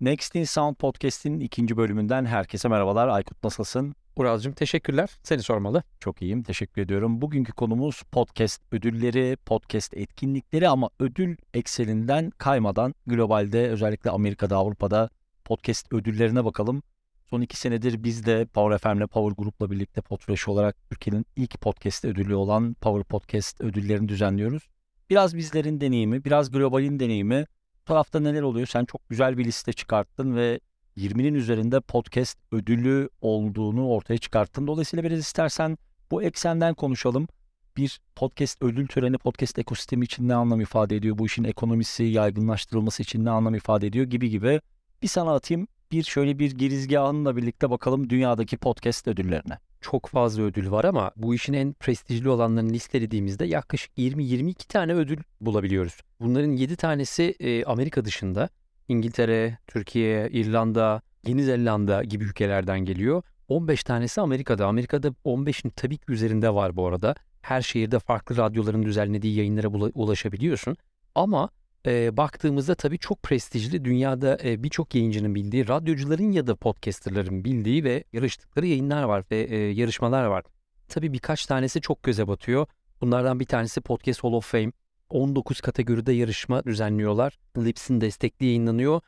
Next in Sound Podcast'in ikinci bölümünden herkese merhabalar. Aykut nasılsın? Uralcığım teşekkürler. Seni sormalı. Çok iyiyim, teşekkür ediyorum. Bugünkü konumuz podcast ödülleri, podcast etkinlikleri ama ödül ekseninden kaymadan globalde özellikle Amerika'da, Avrupa'da podcast ödüllerine bakalım. Son iki senedir biz de Power FM'le Power Group'la birlikte Podfresh olarak Türkiye'nin ilk podcast ödülü olan Power Podcast ödüllerini düzenliyoruz. Biraz bizlerin deneyimi, biraz globalin deneyimi. Tarafta neler oluyor? Sen çok güzel bir liste çıkarttın ve 20'nin üzerinde podcast ödülü olduğunu ortaya çıkarttın. Dolayısıyla biraz istersen bu eksenden konuşalım. Bir podcast ödül töreni podcast ekosistemi için ne anlam ifade ediyor? Bu işin ekonomisi, yaygınlaştırılması için ne anlam ifade ediyor gibi gibi. Bir sana atayım. Bir şöyle bir girizgahınla birlikte bakalım dünyadaki podcast ödüllerine. Çok fazla ödül var ama bu işin en prestijli olanlarını listelediğimizde yaklaşık 20-22 tane ödül bulabiliyoruz. Bunların 7 tanesi e, Amerika dışında. İngiltere, Türkiye, İrlanda, Yeni Zelanda gibi ülkelerden geliyor. 15 tanesi Amerika'da. Amerika'da 15'in tabii ki üzerinde var bu arada. Her şehirde farklı radyoların düzenlediği yayınlara ulaşabiliyorsun. Ama e, baktığımızda tabii çok prestijli, dünyada e, birçok yayıncının bildiği, radyocuların ya da podcasterların bildiği ve yarıştıkları yayınlar var ve e, yarışmalar var. Tabii birkaç tanesi çok göze batıyor. Bunlardan bir tanesi Podcast Hall of Fame. 19 kategoride yarışma düzenliyorlar. Lips'in destekli yayınlanıyor.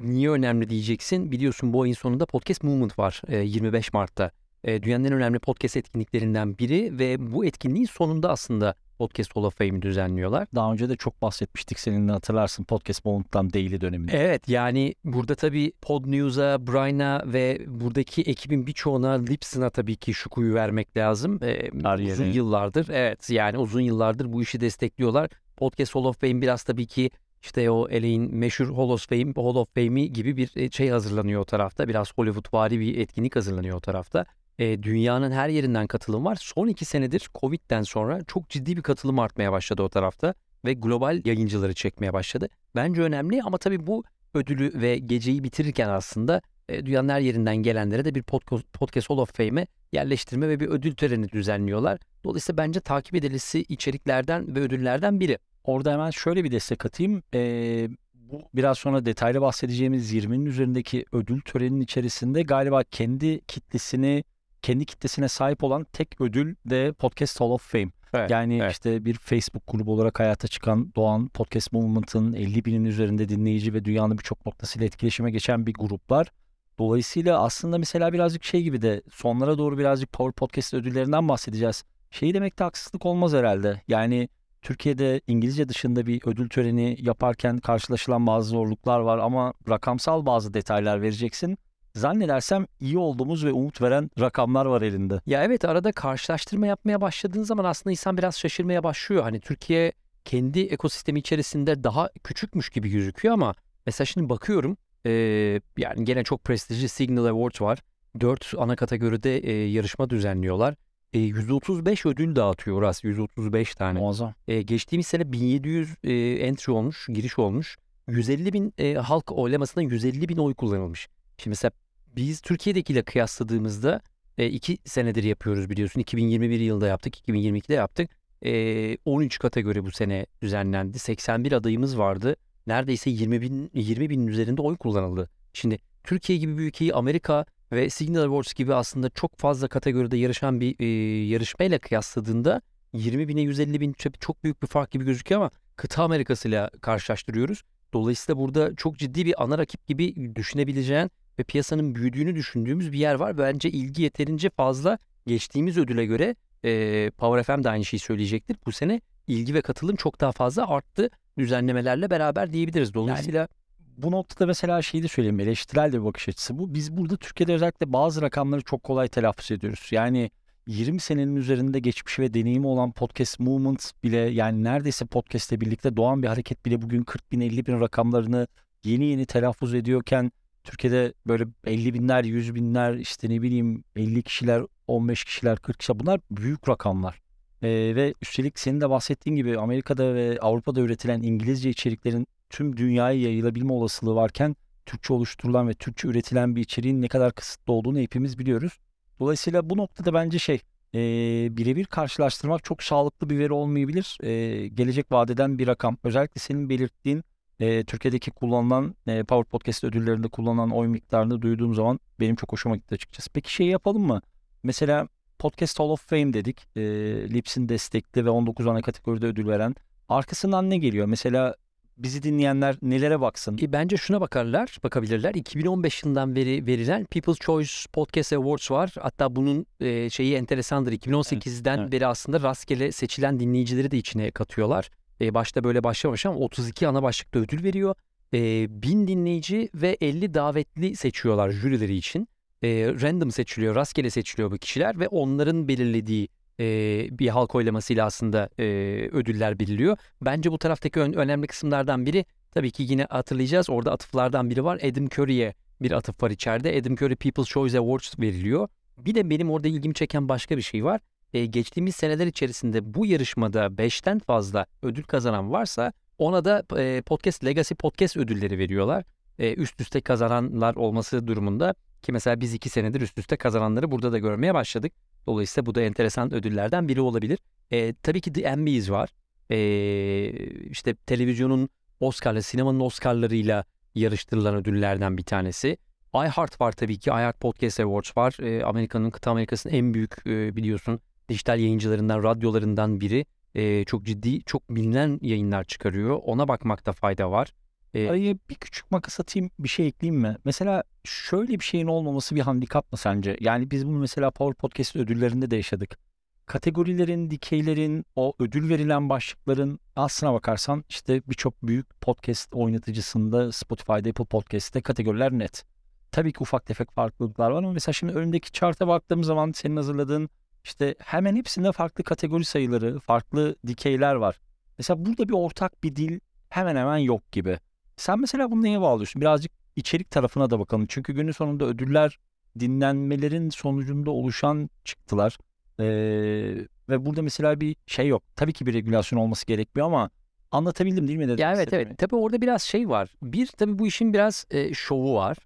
Niye önemli diyeceksin? Biliyorsun bu ayın sonunda Podcast Movement var 25 Mart'ta. Dünyanın en önemli podcast etkinliklerinden biri ve bu etkinliğin sonunda aslında Podcast Hall of Fame'i düzenliyorlar. Daha önce de çok bahsetmiştik seninle hatırlarsın Podcast Moment'tan Daily döneminde. Evet yani burada tabii Pod News'a, Brian'a ve buradaki ekibin birçoğuna Lipson'a tabii ki şu kuyu vermek lazım. Ee, uzun yıllardır evet yani uzun yıllardır bu işi destekliyorlar. Podcast Hall of Fame biraz tabii ki işte o LA'in meşhur Hall of Fame, Hall of Fame'i gibi bir e, şey hazırlanıyor o tarafta. Biraz Hollywood vari bir etkinlik hazırlanıyor o tarafta. E, dünyanın her yerinden katılım var. Son iki senedir Covid'den sonra çok ciddi bir katılım artmaya başladı o tarafta. Ve global yayıncıları çekmeye başladı. Bence önemli ama tabii bu ödülü ve geceyi bitirirken aslında e, dünyanın her yerinden gelenlere de bir podcast, podcast Hall of Fame'e yerleştirme ve bir ödül töreni düzenliyorlar. Dolayısıyla bence takip edilisi içeriklerden ve ödüllerden biri. Orada hemen şöyle bir destek atayım. Ee, bu biraz sonra detaylı bahsedeceğimiz 20'nin üzerindeki ödül töreninin içerisinde galiba kendi kitlesini kendi kitlesine sahip olan tek ödül de Podcast Hall of Fame. Evet, yani evet. işte bir Facebook grubu olarak hayata çıkan Doğan Podcast Movement'ın 50 binin üzerinde dinleyici ve dünyanın birçok noktasıyla etkileşime geçen bir gruplar. Dolayısıyla aslında mesela birazcık şey gibi de sonlara doğru birazcık Power Podcast ödüllerinden bahsedeceğiz. Şeyi demekte haksızlık olmaz herhalde. Yani Türkiye'de İngilizce dışında bir ödül töreni yaparken karşılaşılan bazı zorluklar var ama rakamsal bazı detaylar vereceksin. Zannedersem iyi olduğumuz ve umut veren rakamlar var elinde. Ya evet arada karşılaştırma yapmaya başladığın zaman aslında insan biraz şaşırmaya başlıyor. Hani Türkiye kendi ekosistemi içerisinde daha küçükmüş gibi gözüküyor ama mesela şimdi bakıyorum e, yani gene çok prestijli Signal Awards var. Dört ana kategoride e, yarışma düzenliyorlar. E, 135 ödül dağıtıyor Uras. 135 tane. Muazzam. E, geçtiğimiz sene 1700 e, entry olmuş, giriş olmuş. 150 bin e, halk oylamasından 150 bin oy kullanılmış. Şimdi mesela biz Türkiye'dekiyle kıyasladığımızda e, iki senedir yapıyoruz biliyorsun. 2021 yılında yaptık, 2022'de yaptık. E, 13 kategori bu sene düzenlendi. 81 adayımız vardı. Neredeyse 20 bin, 20 binin üzerinde oy kullanıldı. Şimdi Türkiye gibi bir ülkeyi Amerika ve Signal Awards gibi aslında çok fazla kategoride yarışan bir e, yarışmayla kıyasladığında 20 bine 150 bin çok büyük bir fark gibi gözüküyor ama kıta Amerikası ile karşılaştırıyoruz. Dolayısıyla burada çok ciddi bir ana rakip gibi düşünebileceğin ve piyasanın büyüdüğünü düşündüğümüz bir yer var. Bence ilgi yeterince fazla geçtiğimiz ödüle göre e, Power FM de aynı şeyi söyleyecektir. Bu sene ilgi ve katılım çok daha fazla arttı düzenlemelerle beraber diyebiliriz. Dolayısıyla yani bu noktada mesela şeyi de söyleyeyim eleştirel de bir bakış açısı bu. Biz burada Türkiye'de özellikle bazı rakamları çok kolay telaffuz ediyoruz. Yani 20 senenin üzerinde geçmişi ve deneyimi olan Podcast Movement bile yani neredeyse podcast'le birlikte doğan bir hareket bile bugün 40 bin 50 bin rakamlarını yeni yeni telaffuz ediyorken Türkiye'de böyle 50 binler, 100 binler işte ne bileyim 50 kişiler, 15 kişiler, 40 kişiler bunlar büyük rakamlar. Ee, ve üstelik senin de bahsettiğin gibi Amerika'da ve Avrupa'da üretilen İngilizce içeriklerin tüm dünyaya yayılabilme olasılığı varken Türkçe oluşturulan ve Türkçe üretilen bir içeriğin ne kadar kısıtlı olduğunu hepimiz biliyoruz. Dolayısıyla bu noktada bence şey e, birebir karşılaştırmak çok sağlıklı bir veri olmayabilir. E, gelecek vadeden bir rakam. Özellikle senin belirttiğin e, Türkiye'deki kullanılan e, Power Podcast ödüllerinde kullanılan oy miktarını duyduğum zaman benim çok hoşuma gitti açıkçası. Peki şey yapalım mı? Mesela Podcast Hall of Fame dedik. E, Lips'in destekli ve 19 ana kategoride ödül veren. Arkasından ne geliyor? Mesela bizi dinleyenler nelere baksın? E, bence şuna bakarlar, bakabilirler. 2015 yılından beri verilen People's Choice Podcast Awards var. Hatta bunun e, şeyi enteresandır. 2018'den evet. beri aslında rastgele seçilen dinleyicileri de içine katıyorlar. E, başta böyle başlamamış ama 32 ana başlıkta ödül veriyor. E, 1000 dinleyici ve 50 davetli seçiyorlar jürileri için. E, random seçiliyor, rastgele seçiliyor bu kişiler ve onların belirlediği e, bir halk oylamasıyla aslında e, ödüller belirliyor. Bence bu taraftaki ön- önemli kısımlardan biri tabii ki yine hatırlayacağız. Orada atıflardan biri var. Adam Curry'e bir atıf var içeride. Adam Curry People's Choice Awards veriliyor. Bir de benim orada ilgimi çeken başka bir şey var. E, geçtiğimiz seneler içerisinde bu yarışmada 5'ten fazla ödül kazanan varsa ona da e, Podcast Legacy Podcast ödülleri veriyorlar. E, üst üste kazananlar olması durumunda ki mesela biz iki senedir üst üste kazananları burada da görmeye başladık. Dolayısıyla bu da enteresan ödüllerden biri olabilir. E, tabii ki The Emmys var. E, işte televizyonun Oscar'la, sinemanın Oscar'larıyla yarıştırılan ödüllerden bir tanesi. iHeart var tabii ki. iHeart Podcast Awards var. E, Amerika'nın, kıta Amerika'sının en büyük e, biliyorsun dijital yayıncılarından, radyolarından biri. E, çok ciddi, çok bilinen yayınlar çıkarıyor. Ona bakmakta fayda var. E, Araya bir küçük makas atayım bir şey ekleyeyim mi? Mesela şöyle bir şeyin olmaması bir handikap mı sence? Yani biz bunu mesela Power Podcast ödüllerinde de yaşadık. Kategorilerin, dikeylerin, o ödül verilen başlıkların aslına bakarsan işte birçok büyük podcast oynatıcısında Spotify'da, Apple Podcast'te kategoriler net. Tabii ki ufak tefek farklılıklar var ama mesela şimdi önündeki chart'a baktığım zaman senin hazırladığın işte hemen hepsinde farklı kategori sayıları, farklı dikeyler var. Mesela burada bir ortak bir dil hemen hemen yok gibi. Sen mesela bunu neye bağlıyorsun? Birazcık içerik tarafına da bakalım. Çünkü günün sonunda ödüller dinlenmelerin sonucunda oluşan çıktılar. Ee, ve burada mesela bir şey yok. Tabii ki bir regülasyon olması gerekmiyor ama anlatabildim değil mi? dedim Ya evet evet. Tabii orada biraz şey var. Bir tabii bu işin biraz e, şovu var.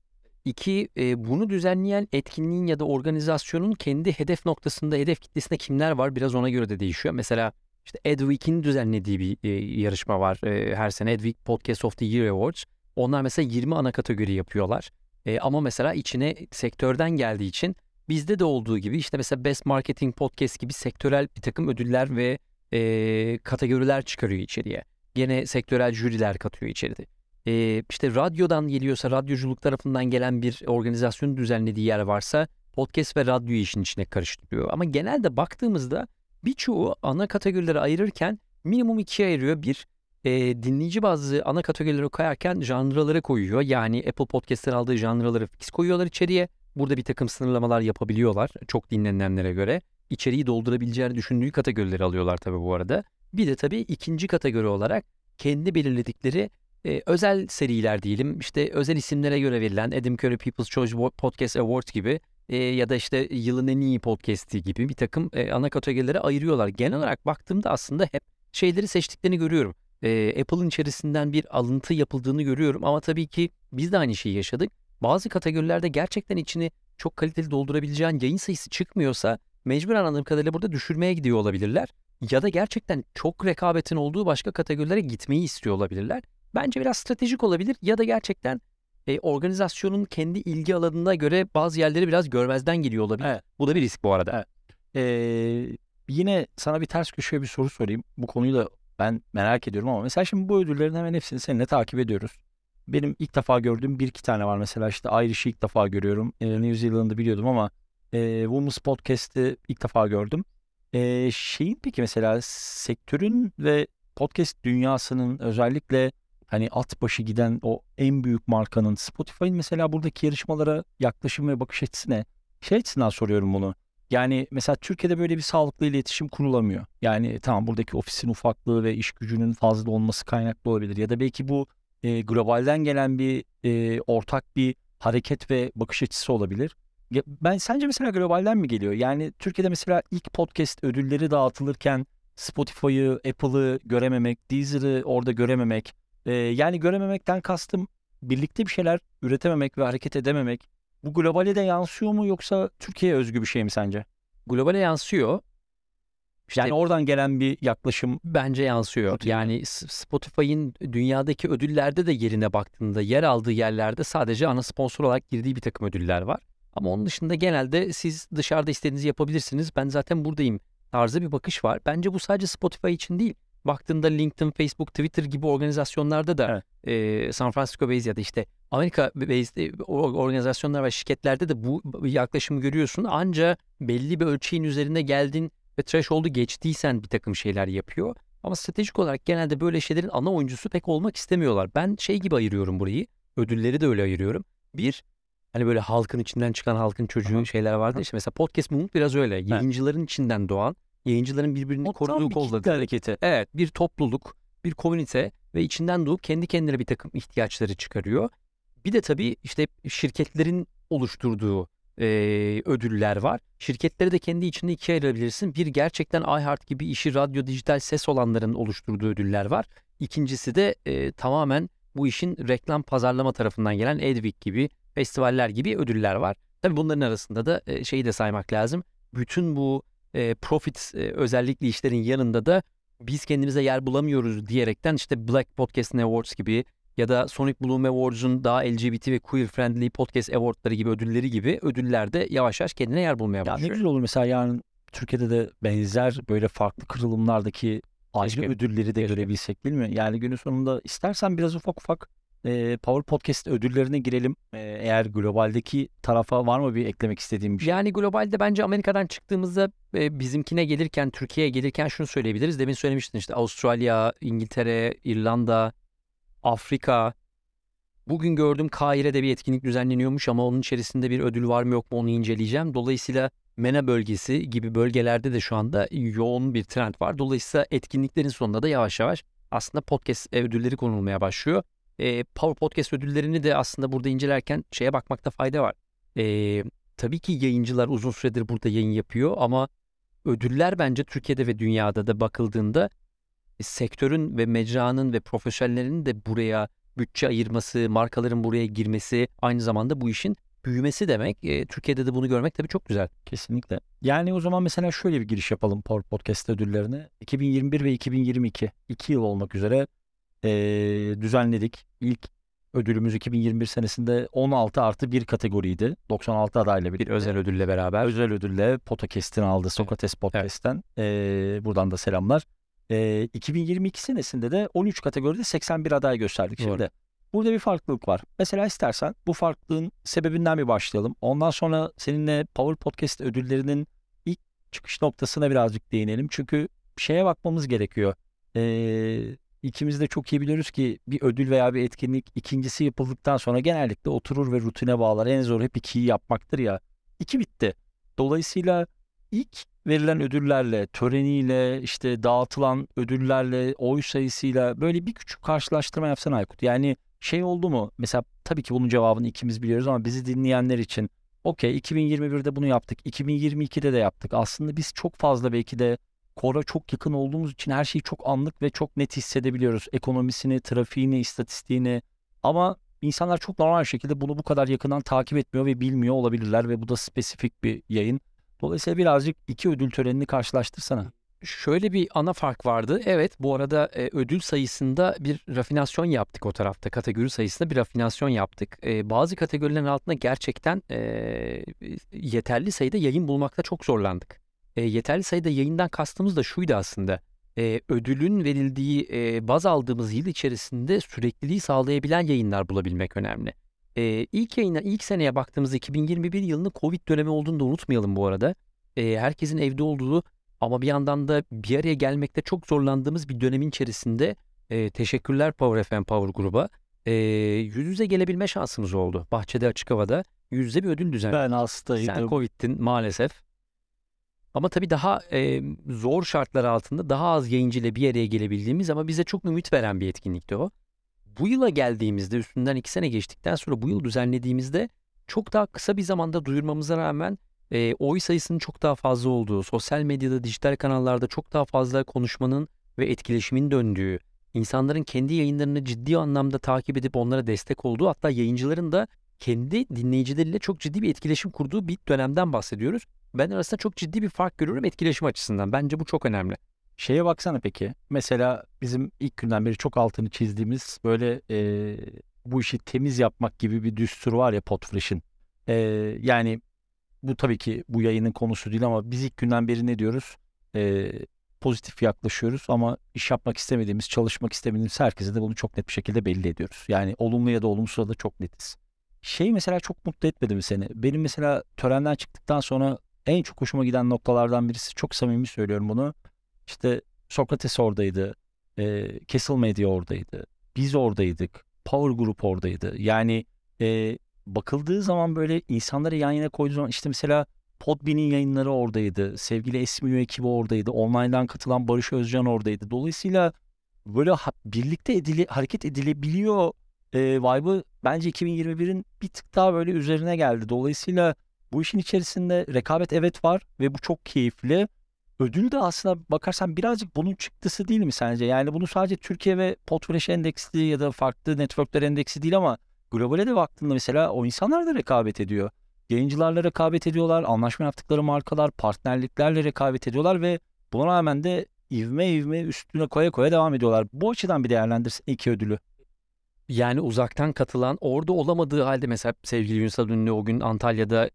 İki e, bunu düzenleyen etkinliğin ya da organizasyonun kendi hedef noktasında, hedef kitlesinde kimler var biraz ona göre de değişiyor. Mesela işte Edweek'in düzenlediği bir e, yarışma var e, her sene. Edweek Podcast of the Year Awards. Onlar mesela 20 ana kategori yapıyorlar. E, ama mesela içine sektörden geldiği için bizde de olduğu gibi işte mesela Best Marketing Podcast gibi sektörel bir takım ödüller ve e, kategoriler çıkarıyor içeriye. Gene sektörel jüriler katıyor içeride. E, işte radyodan geliyorsa, radyoculuk tarafından gelen bir organizasyonun düzenlediği yer varsa podcast ve radyoyu işin içine karıştırıyor. Ama genelde baktığımızda birçoğu ana kategorileri ayırırken minimum ikiye ayırıyor. Bir, e, dinleyici bazı ana kategorileri koyarken janralara koyuyor. Yani Apple Podcast'ten aldığı janraları fix koyuyorlar içeriye. Burada bir takım sınırlamalar yapabiliyorlar çok dinlenenlere göre. İçeriği doldurabileceğini düşündüğü kategorileri alıyorlar tabii bu arada. Bir de tabii ikinci kategori olarak kendi belirledikleri e, özel seriler diyelim. İşte özel isimlere göre verilen Adam Curry People's Choice Podcast Awards gibi e, ya da işte yılın en iyi podcast'i gibi bir takım e, ana kategorilere ayırıyorlar. Genel olarak baktığımda aslında hep şeyleri seçtiklerini görüyorum. E, Apple'ın içerisinden bir alıntı yapıldığını görüyorum ama tabii ki biz de aynı şeyi yaşadık. Bazı kategorilerde gerçekten içini çok kaliteli doldurabileceğin yayın sayısı çıkmıyorsa mecbur anladığım kadarıyla burada düşürmeye gidiyor olabilirler. Ya da gerçekten çok rekabetin olduğu başka kategorilere gitmeyi istiyor olabilirler. Bence biraz stratejik olabilir ya da gerçekten e, organizasyonun kendi ilgi alanına göre bazı yerleri biraz görmezden geliyor olabilir. Evet. Bu da bir risk bu arada. Evet. Ee, yine sana bir ters köşeye bir soru sorayım. Bu konuyu da ben merak ediyorum ama mesela şimdi bu ödüllerin hemen hepsini seninle takip ediyoruz. Benim ilk defa gördüğüm bir iki tane var. Mesela işte Irish'i ilk defa görüyorum. Ee, New Zealand'ı biliyordum ama e, Women's Podcast'ı ilk defa gördüm. Ee, şeyin peki mesela sektörün ve podcast dünyasının özellikle hani at başı giden o en büyük markanın Spotify'ın mesela buradaki yarışmalara yaklaşım ve bakış açısı ne? Şey açısından soruyorum bunu. Yani mesela Türkiye'de böyle bir sağlıklı iletişim kurulamıyor. Yani tamam buradaki ofisin ufaklığı ve iş gücünün fazla olması kaynaklı olabilir. Ya da belki bu e, globalden gelen bir e, ortak bir hareket ve bakış açısı olabilir. Ya ben sence mesela globalden mi geliyor? Yani Türkiye'de mesela ilk podcast ödülleri dağıtılırken Spotify'ı, Apple'ı görememek, Deezer'ı orada görememek. E, yani görememekten kastım birlikte bir şeyler üretememek ve hareket edememek. Bu globale de yansıyor mu yoksa Türkiye'ye özgü bir şey mi sence? Globale yansıyor. İşte Yani oradan gelen bir yaklaşım bence yansıyor. Rutin. Yani Spotify'ın dünyadaki ödüllerde de yerine baktığında yer aldığı yerlerde sadece ana sponsor olarak girdiği bir takım ödüller var. Ama onun dışında genelde siz dışarıda istediğinizi yapabilirsiniz. Ben zaten buradayım tarzı bir bakış var. Bence bu sadece Spotify için değil. Baktığında LinkedIn, Facebook, Twitter gibi organizasyonlarda da e, San Francisco based ya da işte Amerika based organizasyonlar ve şirketlerde de bu yaklaşımı görüyorsun. Anca belli bir ölçeğin üzerine geldin ve threshold'u geçtiysen bir takım şeyler yapıyor. Ama stratejik olarak genelde böyle şeylerin ana oyuncusu pek olmak istemiyorlar. Ben şey gibi ayırıyorum burayı. Ödülleri de öyle ayırıyorum. Bir, hani böyle halkın içinden çıkan halkın çocuğu şeyler vardı. İşte mesela podcast movement biraz öyle. Yayıncıların içinden doğan, yayıncıların birbirini o koruduğu kolladığı. hareketi. Evet bir topluluk, bir komünite ve içinden doğup kendi kendine bir takım ihtiyaçları çıkarıyor. Bir de tabii işte şirketlerin oluşturduğu eee, ödüller var. Şirketleri de kendi içinde ikiye ayırabilirsin. Bir gerçekten iHeart gibi işi radyo dijital ses olanların oluşturduğu ödüller var. İkincisi de eee, tamamen bu işin reklam pazarlama tarafından gelen Edweek gibi festivaller gibi ödüller var. Tabii bunların arasında da eee, şeyi de saymak lazım. Bütün bu eee, profit eee, özellikli işlerin yanında da biz kendimize yer bulamıyoruz diyerekten işte Black Podcast Awards gibi ya da Sonic Bloom Awards'un daha LGBT ve queer friendly podcast awardları gibi ödülleri gibi ödüllerde yavaş yavaş kendine yer bulmaya Ya ne başlıyor. güzel olur mesela yarın Türkiye'de de benzer böyle farklı kırılımlardaki ayrı ödülleri de görebilsek değil mi? Yani günün sonunda istersen biraz ufak ufak e, Power Podcast ödüllerine girelim. E, eğer globaldeki tarafa var mı bir eklemek istediğim bir şey? Yani globalde bence Amerika'dan çıktığımızda e, bizimkine gelirken, Türkiye'ye gelirken şunu söyleyebiliriz. Demin söylemiştin işte Avustralya, İngiltere, İrlanda, Afrika. Bugün gördüm Kahire'de bir etkinlik düzenleniyormuş ama onun içerisinde bir ödül var mı yok mu onu inceleyeceğim. Dolayısıyla MENA bölgesi gibi bölgelerde de şu anda yoğun bir trend var. Dolayısıyla etkinliklerin sonunda da yavaş yavaş aslında podcast ödülleri konulmaya başlıyor. E, Power Podcast ödüllerini de aslında burada incelerken şeye bakmakta fayda var. E, tabii ki yayıncılar uzun süredir burada yayın yapıyor ama ödüller bence Türkiye'de ve dünyada da bakıldığında e, sektörün ve mecranın ve profesyonellerin de buraya bütçe ayırması, markaların buraya girmesi, aynı zamanda bu işin büyümesi demek. E, Türkiye'de de bunu görmek tabii çok güzel. Kesinlikle. Yani o zaman mesela şöyle bir giriş yapalım Power Podcast ödüllerine. 2021 ve 2022 iki yıl olmak üzere e, düzenledik. İlk ödülümüz 2021 senesinde 16 artı 1 kategoriydi. 96 adayla Bir birlikte. özel ödülle beraber. özel ödülle Podcast'ini aldı. Sokrates Podcast'ten. Ee, buradan da selamlar. Ee, 2022 senesinde de 13 kategoride 81 aday gösterdik. Doğru. Şimdi burada bir farklılık var. Mesela istersen bu farklılığın sebebinden bir başlayalım. Ondan sonra seninle Power Podcast ödüllerinin ilk çıkış noktasına birazcık değinelim. Çünkü şeye bakmamız gerekiyor. Ee, ikimiz de çok iyi biliyoruz ki bir ödül veya bir etkinlik ikincisi yapıldıktan sonra genellikle oturur ve rutine bağlar. En zor hep ikiyi yapmaktır ya. İki bitti. Dolayısıyla ilk verilen ödüllerle, töreniyle, işte dağıtılan ödüllerle, oy sayısıyla böyle bir küçük karşılaştırma yapsan Aykut. Yani şey oldu mu? Mesela tabii ki bunun cevabını ikimiz biliyoruz ama bizi dinleyenler için okey 2021'de bunu yaptık, 2022'de de yaptık. Aslında biz çok fazla belki de kora çok yakın olduğumuz için her şeyi çok anlık ve çok net hissedebiliyoruz. Ekonomisini, trafiğini, istatistiğini ama insanlar çok normal şekilde bunu bu kadar yakından takip etmiyor ve bilmiyor olabilirler ve bu da spesifik bir yayın. Dolayısıyla birazcık iki ödül törenini karşılaştırsana. Şöyle bir ana fark vardı. Evet bu arada e, ödül sayısında bir rafinasyon yaptık o tarafta. Kategori sayısında bir rafinasyon yaptık. E, bazı kategorilerin altında gerçekten e, yeterli sayıda yayın bulmakta çok zorlandık. E, yeterli sayıda yayından kastımız da şuydu aslında. E, ödülün verildiği e, baz aldığımız yıl içerisinde sürekliliği sağlayabilen yayınlar bulabilmek önemli. E, ilk yayına, ilk seneye baktığımızda 2021 yılının Covid dönemi olduğunu da unutmayalım bu arada. E, herkesin evde olduğu ama bir yandan da bir araya gelmekte çok zorlandığımız bir dönemin içerisinde e, teşekkürler Power FM Power Gruba. E, yüz yüze gelebilme şansımız oldu. Bahçede açık havada yüz yüze bir ödül düzenledik. Ben hastaydım. Sen Covid'tin maalesef. Ama tabii daha e, zor şartlar altında daha az yayıncı ile bir araya gelebildiğimiz ama bize çok ümit veren bir etkinlikti o. Bu yıla geldiğimizde üstünden iki sene geçtikten sonra bu yıl düzenlediğimizde çok daha kısa bir zamanda duyurmamıza rağmen e, oy sayısının çok daha fazla olduğu, sosyal medyada, dijital kanallarda çok daha fazla konuşmanın ve etkileşimin döndüğü, insanların kendi yayınlarını ciddi anlamda takip edip onlara destek olduğu, hatta yayıncıların da kendi dinleyicileriyle çok ciddi bir etkileşim kurduğu bir dönemden bahsediyoruz. Ben arasında çok ciddi bir fark görüyorum etkileşim açısından. Bence bu çok önemli. Şeye baksana peki. Mesela bizim ilk günden beri çok altını çizdiğimiz böyle e, bu işi temiz yapmak gibi bir düstur var ya Podfresh'in. E, yani bu tabii ki bu yayının konusu değil ama biz ilk günden beri ne diyoruz? E, pozitif yaklaşıyoruz ama iş yapmak istemediğimiz, çalışmak istemediğimiz herkese de bunu çok net bir şekilde belli ediyoruz. Yani olumlu ya da olumsuz da çok netiz. Şey mesela çok mutlu etmedi mi seni? Benim mesela törenden çıktıktan sonra en çok hoşuma giden noktalardan birisi çok samimi söylüyorum bunu. İşte Sokrates oradaydı. E, Castle Media oradaydı. Biz oradaydık. Power Group oradaydı. Yani e, bakıldığı zaman böyle insanları yan yana koyduğu zaman işte mesela Podbean'in yayınları oradaydı. Sevgili SMU ekibi oradaydı. Online'dan katılan Barış Özcan oradaydı. Dolayısıyla böyle ha- birlikte edili, hareket edilebiliyor e, vibe'ı bence 2021'in bir tık daha böyle üzerine geldi. Dolayısıyla bu işin içerisinde rekabet evet var ve bu çok keyifli. Ödül de aslında bakarsan birazcık bunun çıktısı değil mi sence? Yani bunu sadece Türkiye ve Podfresh endeksi ya da farklı networkler endeksi değil ama globale de baktığında mesela o insanlar da rekabet ediyor. Yayıncılarla rekabet ediyorlar, anlaşma yaptıkları markalar, partnerliklerle rekabet ediyorlar ve buna rağmen de ivme ivme üstüne koya koya devam ediyorlar. Bu açıdan bir değerlendirsin iki ödülü. Yani uzaktan katılan orada olamadığı halde mesela sevgili Ünsal Ünlü o gün Antalya'da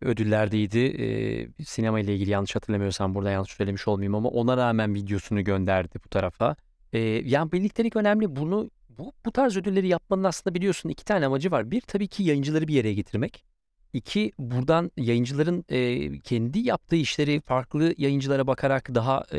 ödüllerdeydi. Ee, sinema ile ilgili yanlış hatırlamıyorsam burada yanlış söylemiş olmayayım ama ona rağmen videosunu gönderdi bu tarafa. Ee, yani birliktelik önemli. Bunu bu, bu tarz ödülleri yapmanın aslında biliyorsun iki tane amacı var. Bir tabii ki yayıncıları bir yere getirmek. İki buradan yayıncıların e, kendi yaptığı işleri farklı yayıncılara bakarak daha e,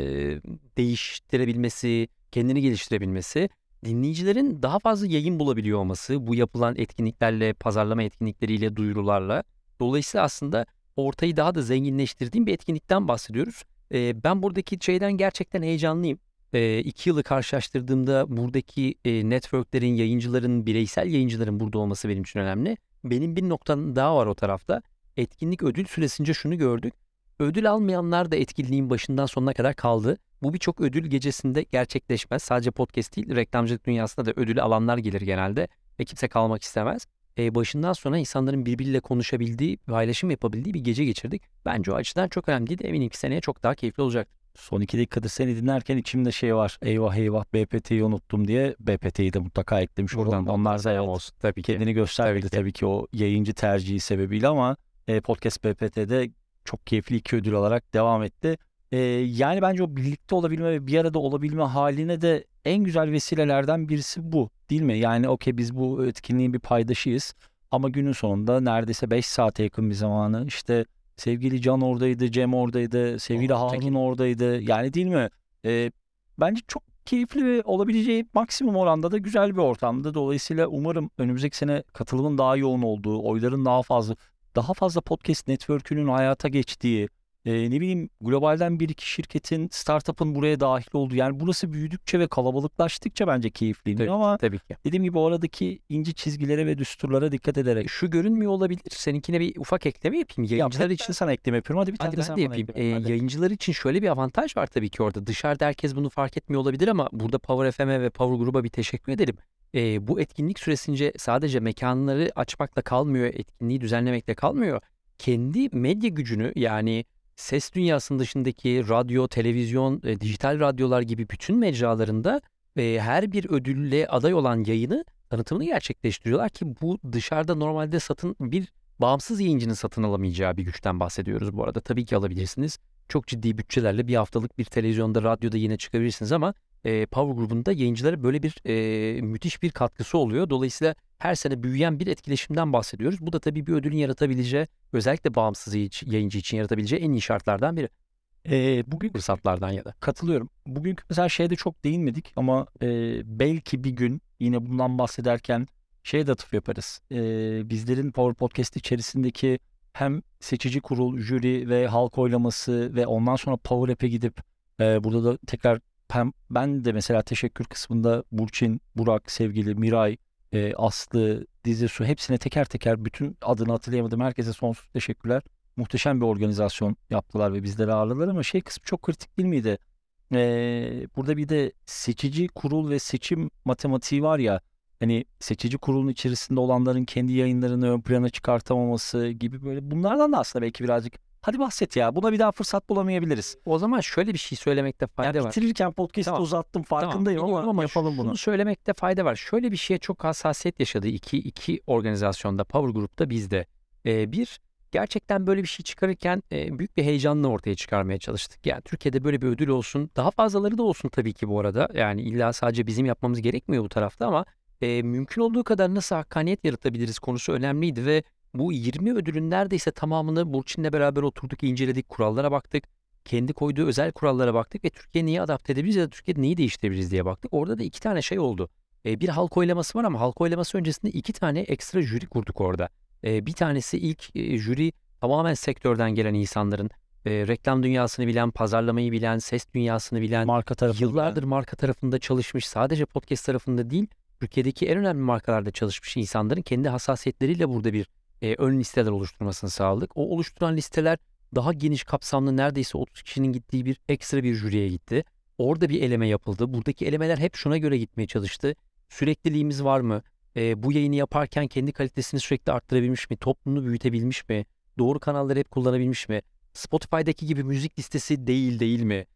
değiştirebilmesi, kendini geliştirebilmesi dinleyicilerin daha fazla yayın bulabiliyor olması bu yapılan etkinliklerle, pazarlama etkinlikleriyle, duyurularla. Dolayısıyla aslında ortayı daha da zenginleştirdiğim bir etkinlikten bahsediyoruz. Ee, ben buradaki şeyden gerçekten heyecanlıyım. Ee, iki yılı karşılaştırdığımda buradaki e, networklerin, yayıncıların, bireysel yayıncıların burada olması benim için önemli. Benim bir noktanın daha var o tarafta. Etkinlik ödül süresince şunu gördük. Ödül almayanlar da etkinliğin başından sonuna kadar kaldı. Bu birçok ödül gecesinde gerçekleşmez. Sadece podcast değil, reklamcılık dünyasında da ödülü alanlar gelir genelde ve kimse kalmak istemez. E, başından sona insanların birbiriyle konuşabildiği, paylaşım yapabildiği bir gece geçirdik. Bence o açıdan çok önemliydi. Eminim ki seneye çok daha keyifli olacak. Son iki dakikadır seni dinlerken içimde şey var. Eyvah eyvah BPT'yi unuttum diye BPT'yi de mutlaka eklemiş Buradan oldum. Onlar da olsun tabii ki. kendini göstermedi Tabii tabii ki. ki. o yayıncı tercihi sebebiyle ama e, Podcast BPT'de çok keyifli iki ödül olarak devam etti. E, yani bence o birlikte olabilme ve bir arada olabilme haline de en güzel vesilelerden birisi bu değil mi? Yani okey biz bu etkinliğin bir paydaşıyız ama günün sonunda neredeyse 5 saate yakın bir zamanı işte sevgili Can oradaydı, Cem oradaydı, sevgili Oh, Harun oradaydı. Yani değil mi? E, bence çok keyifli ve olabileceği maksimum oranda da güzel bir ortamdı. Dolayısıyla umarım önümüzdeki sene katılımın daha yoğun olduğu, oyların daha fazla, daha fazla podcast network'ünün hayata geçtiği, e, ne bileyim globalden bir iki şirketin, startup'ın buraya dahil olduğu. Yani burası büyüdükçe ve kalabalıklaştıkça bence keyifliydi Tabii, ama tabii ki. dediğim gibi oradaki ince çizgilere ve düsturlara dikkat ederek. Şu görünmüyor olabilir. Seninkine bir ufak ekleme yapayım. Ya Yayıncılar ben için sana ekleme yapıyorum. Hadi bir tane Hadi de ben de yapayım. yap, Ee, yayıncılar için şöyle bir avantaj var tabii ki orada. Dışarıda herkes bunu fark etmiyor olabilir ama burada Power FM'e ve Power Group'a bir teşekkür edelim. Ee, bu etkinlik süresince sadece mekanları açmakla kalmıyor, etkinliği düzenlemekle kalmıyor. Kendi medya gücünü yani ses dünyasının dışındaki radyo, televizyon, e, dijital radyolar gibi bütün mecralarında e, her bir ödülle aday olan yayını tanıtımını gerçekleştiriyorlar ki bu dışarıda normalde satın bir bağımsız yayıncının satın alamayacağı bir güçten bahsediyoruz bu arada. Tabii ki alabilirsiniz. Çok ciddi bütçelerle bir haftalık bir televizyonda, radyoda yine çıkabilirsiniz ama e, Power grubunda yayıncılara böyle bir e, müthiş bir katkısı oluyor. Dolayısıyla her sene büyüyen bir etkileşimden bahsediyoruz. Bu da tabii bir ödülün yaratabileceği, özellikle bağımsız yayıncı- için yaratabileceği en iyi şartlardan biri. Ee, bugün Fırsatlardan ya da. Katılıyorum. Bugünkü mesela şeyde çok değinmedik ama e, belki bir gün yine bundan bahsederken şeye de atıf yaparız. E, bizlerin Power Podcast içerisindeki hem seçici kurul, jüri ve halk oylaması ve ondan sonra Power App'e gidip e, burada da tekrar ben de mesela teşekkür kısmında Burçin, Burak, sevgili Miray, e, Aslı, Dizesu hepsine teker teker bütün adını hatırlayamadım. Herkese sonsuz teşekkürler. Muhteşem bir organizasyon yaptılar ve bizleri ağırladılar ama şey kısmı çok kritik değil miydi? Ee, burada bir de seçici kurul ve seçim matematiği var ya hani seçici kurulun içerisinde olanların kendi yayınlarını ön plana çıkartamaması gibi böyle bunlardan da aslında belki birazcık Hadi bahset ya. Buna bir daha fırsat bulamayabiliriz. O zaman şöyle bir şey söylemekte fayda Yani var. bitirirken podcast'ı Tamam. uzattım Tamam, farkındayım biliyorum ama, yapalım şunu bunu. söylemekte fayda var. Şöyle bir şeye çok hassasiyet yaşadı iki, iki organizasyonda, Power Group'ta bizde. Ee, bir, gerçekten böyle bir şey çıkarırken e, büyük bir heyecanla ortaya çıkarmaya çalıştık. Yani Türkiye'de böyle bir ödül olsun. Daha fazlaları da olsun tabii ki bu arada. Yani illa sadece bizim yapmamız gerekmiyor bu tarafta ama e, mümkün olduğu kadar nasıl hakkaniyet yaratabiliriz konusu önemliydi ve bu 20 ödülün neredeyse tamamını Burçin'le beraber oturduk, inceledik, kurallara baktık. Kendi koyduğu özel kurallara baktık ve Türkiye neyi adapte edebiliriz ya da Türkiye'de neyi değiştirebiliriz diye baktık. Orada da iki tane şey oldu. E, bir halk oylaması var ama halk oylaması öncesinde iki tane ekstra jüri kurduk orada. E, bir tanesi ilk e, jüri tamamen sektörden gelen insanların, e, reklam dünyasını bilen, pazarlamayı bilen, ses dünyasını bilen, Marka tarafı. yıllardır marka tarafında çalışmış, sadece podcast tarafında değil, Türkiye'deki en önemli markalarda çalışmış insanların kendi hassasiyetleriyle burada bir e, ön listeler oluşturmasını sağladık. O oluşturan listeler daha geniş kapsamlı neredeyse 30 kişinin gittiği bir ekstra bir jüriye gitti. Orada bir eleme yapıldı. Buradaki elemeler hep şuna göre gitmeye çalıştı. Sürekliliğimiz var mı? E, bu yayını yaparken kendi kalitesini sürekli arttırabilmiş mi? Toplumunu büyütebilmiş mi? Doğru kanalları hep kullanabilmiş mi? Spotify'daki gibi müzik listesi değil değil mi?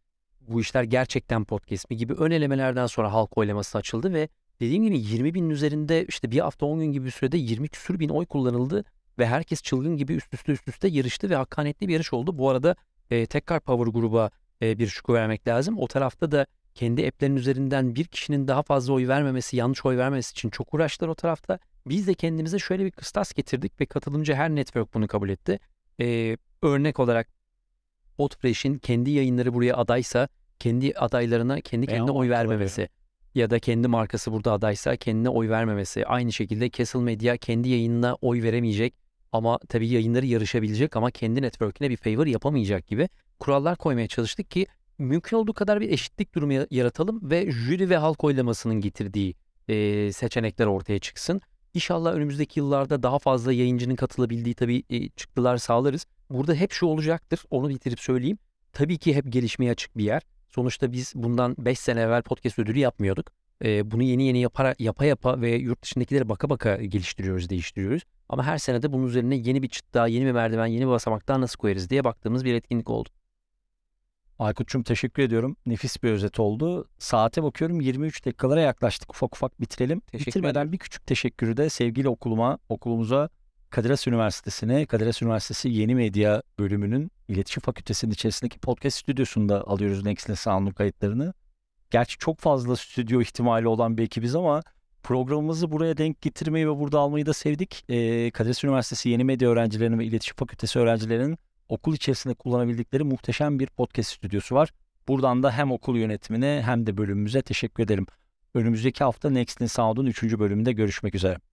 Bu işler gerçekten podcast mi gibi ön elemelerden sonra halk oylaması açıldı ve dediğim gibi 20 binin üzerinde işte bir hafta 10 gün gibi bir sürede 20 küsür bin oy kullanıldı ve herkes çılgın gibi üst üste üst üste yarıştı ve hakkaniyetli bir yarış oldu. Bu arada e, tekrar Power gruba e, bir şükür vermek lazım. O tarafta da kendi app'lerin üzerinden bir kişinin daha fazla oy vermemesi, yanlış oy vermemesi için çok uğraştılar o tarafta. Biz de kendimize şöyle bir kıstas getirdik ve katılımcı her network bunu kabul etti. E, örnek olarak Podfresh'in kendi yayınları buraya adaysa kendi adaylarına kendi kendine oy vermemesi ya da kendi markası burada adaysa kendine oy vermemesi. Aynı şekilde Castle Media kendi yayınına oy veremeyecek ama tabii yayınları yarışabilecek ama kendi network'ine bir favor yapamayacak gibi kurallar koymaya çalıştık ki mümkün olduğu kadar bir eşitlik durumu ya- yaratalım ve jüri ve halk oylamasının getirdiği e, seçenekler ortaya çıksın. İnşallah önümüzdeki yıllarda daha fazla yayıncının katılabildiği tabii e, çıktılar sağlarız. Burada hep şu olacaktır, onu bitirip söyleyeyim. Tabii ki hep gelişmeye açık bir yer. Sonuçta biz bundan 5 sene evvel podcast ödülü yapmıyorduk. Ee, bunu yeni yeni yapara, yapa yapa ve yurt dışındakilere baka baka geliştiriyoruz, değiştiriyoruz. Ama her sene de bunun üzerine yeni bir çıt daha, yeni bir merdiven, yeni bir basamak daha nasıl koyarız diye baktığımız bir etkinlik oldu. Aykut'cum teşekkür ediyorum. Nefis bir özet oldu. Saate bakıyorum 23 dakikalara yaklaştık. Ufak ufak bitirelim. Teşekkür Bitirmeden ederim. bir küçük teşekkürü de sevgili okuluma, okulumuza Kadir Has Üniversitesi'ne, Kadir Has Üniversitesi Yeni Medya bölümünün İletişim Fakültesi'nin içerisindeki podcast stüdyosunda alıyoruz Next'le Sound'un kayıtlarını. Gerçi çok fazla stüdyo ihtimali olan bir ekibiz ama programımızı buraya denk getirmeyi ve burada almayı da sevdik. Ee, Kadir Has Üniversitesi Yeni Medya öğrencilerinin ve İletişim Fakültesi öğrencilerinin okul içerisinde kullanabildikleri muhteşem bir podcast stüdyosu var. Buradan da hem okul yönetimine hem de bölümümüze teşekkür ederim. Önümüzdeki hafta Next'in Sound'un 3. bölümünde görüşmek üzere.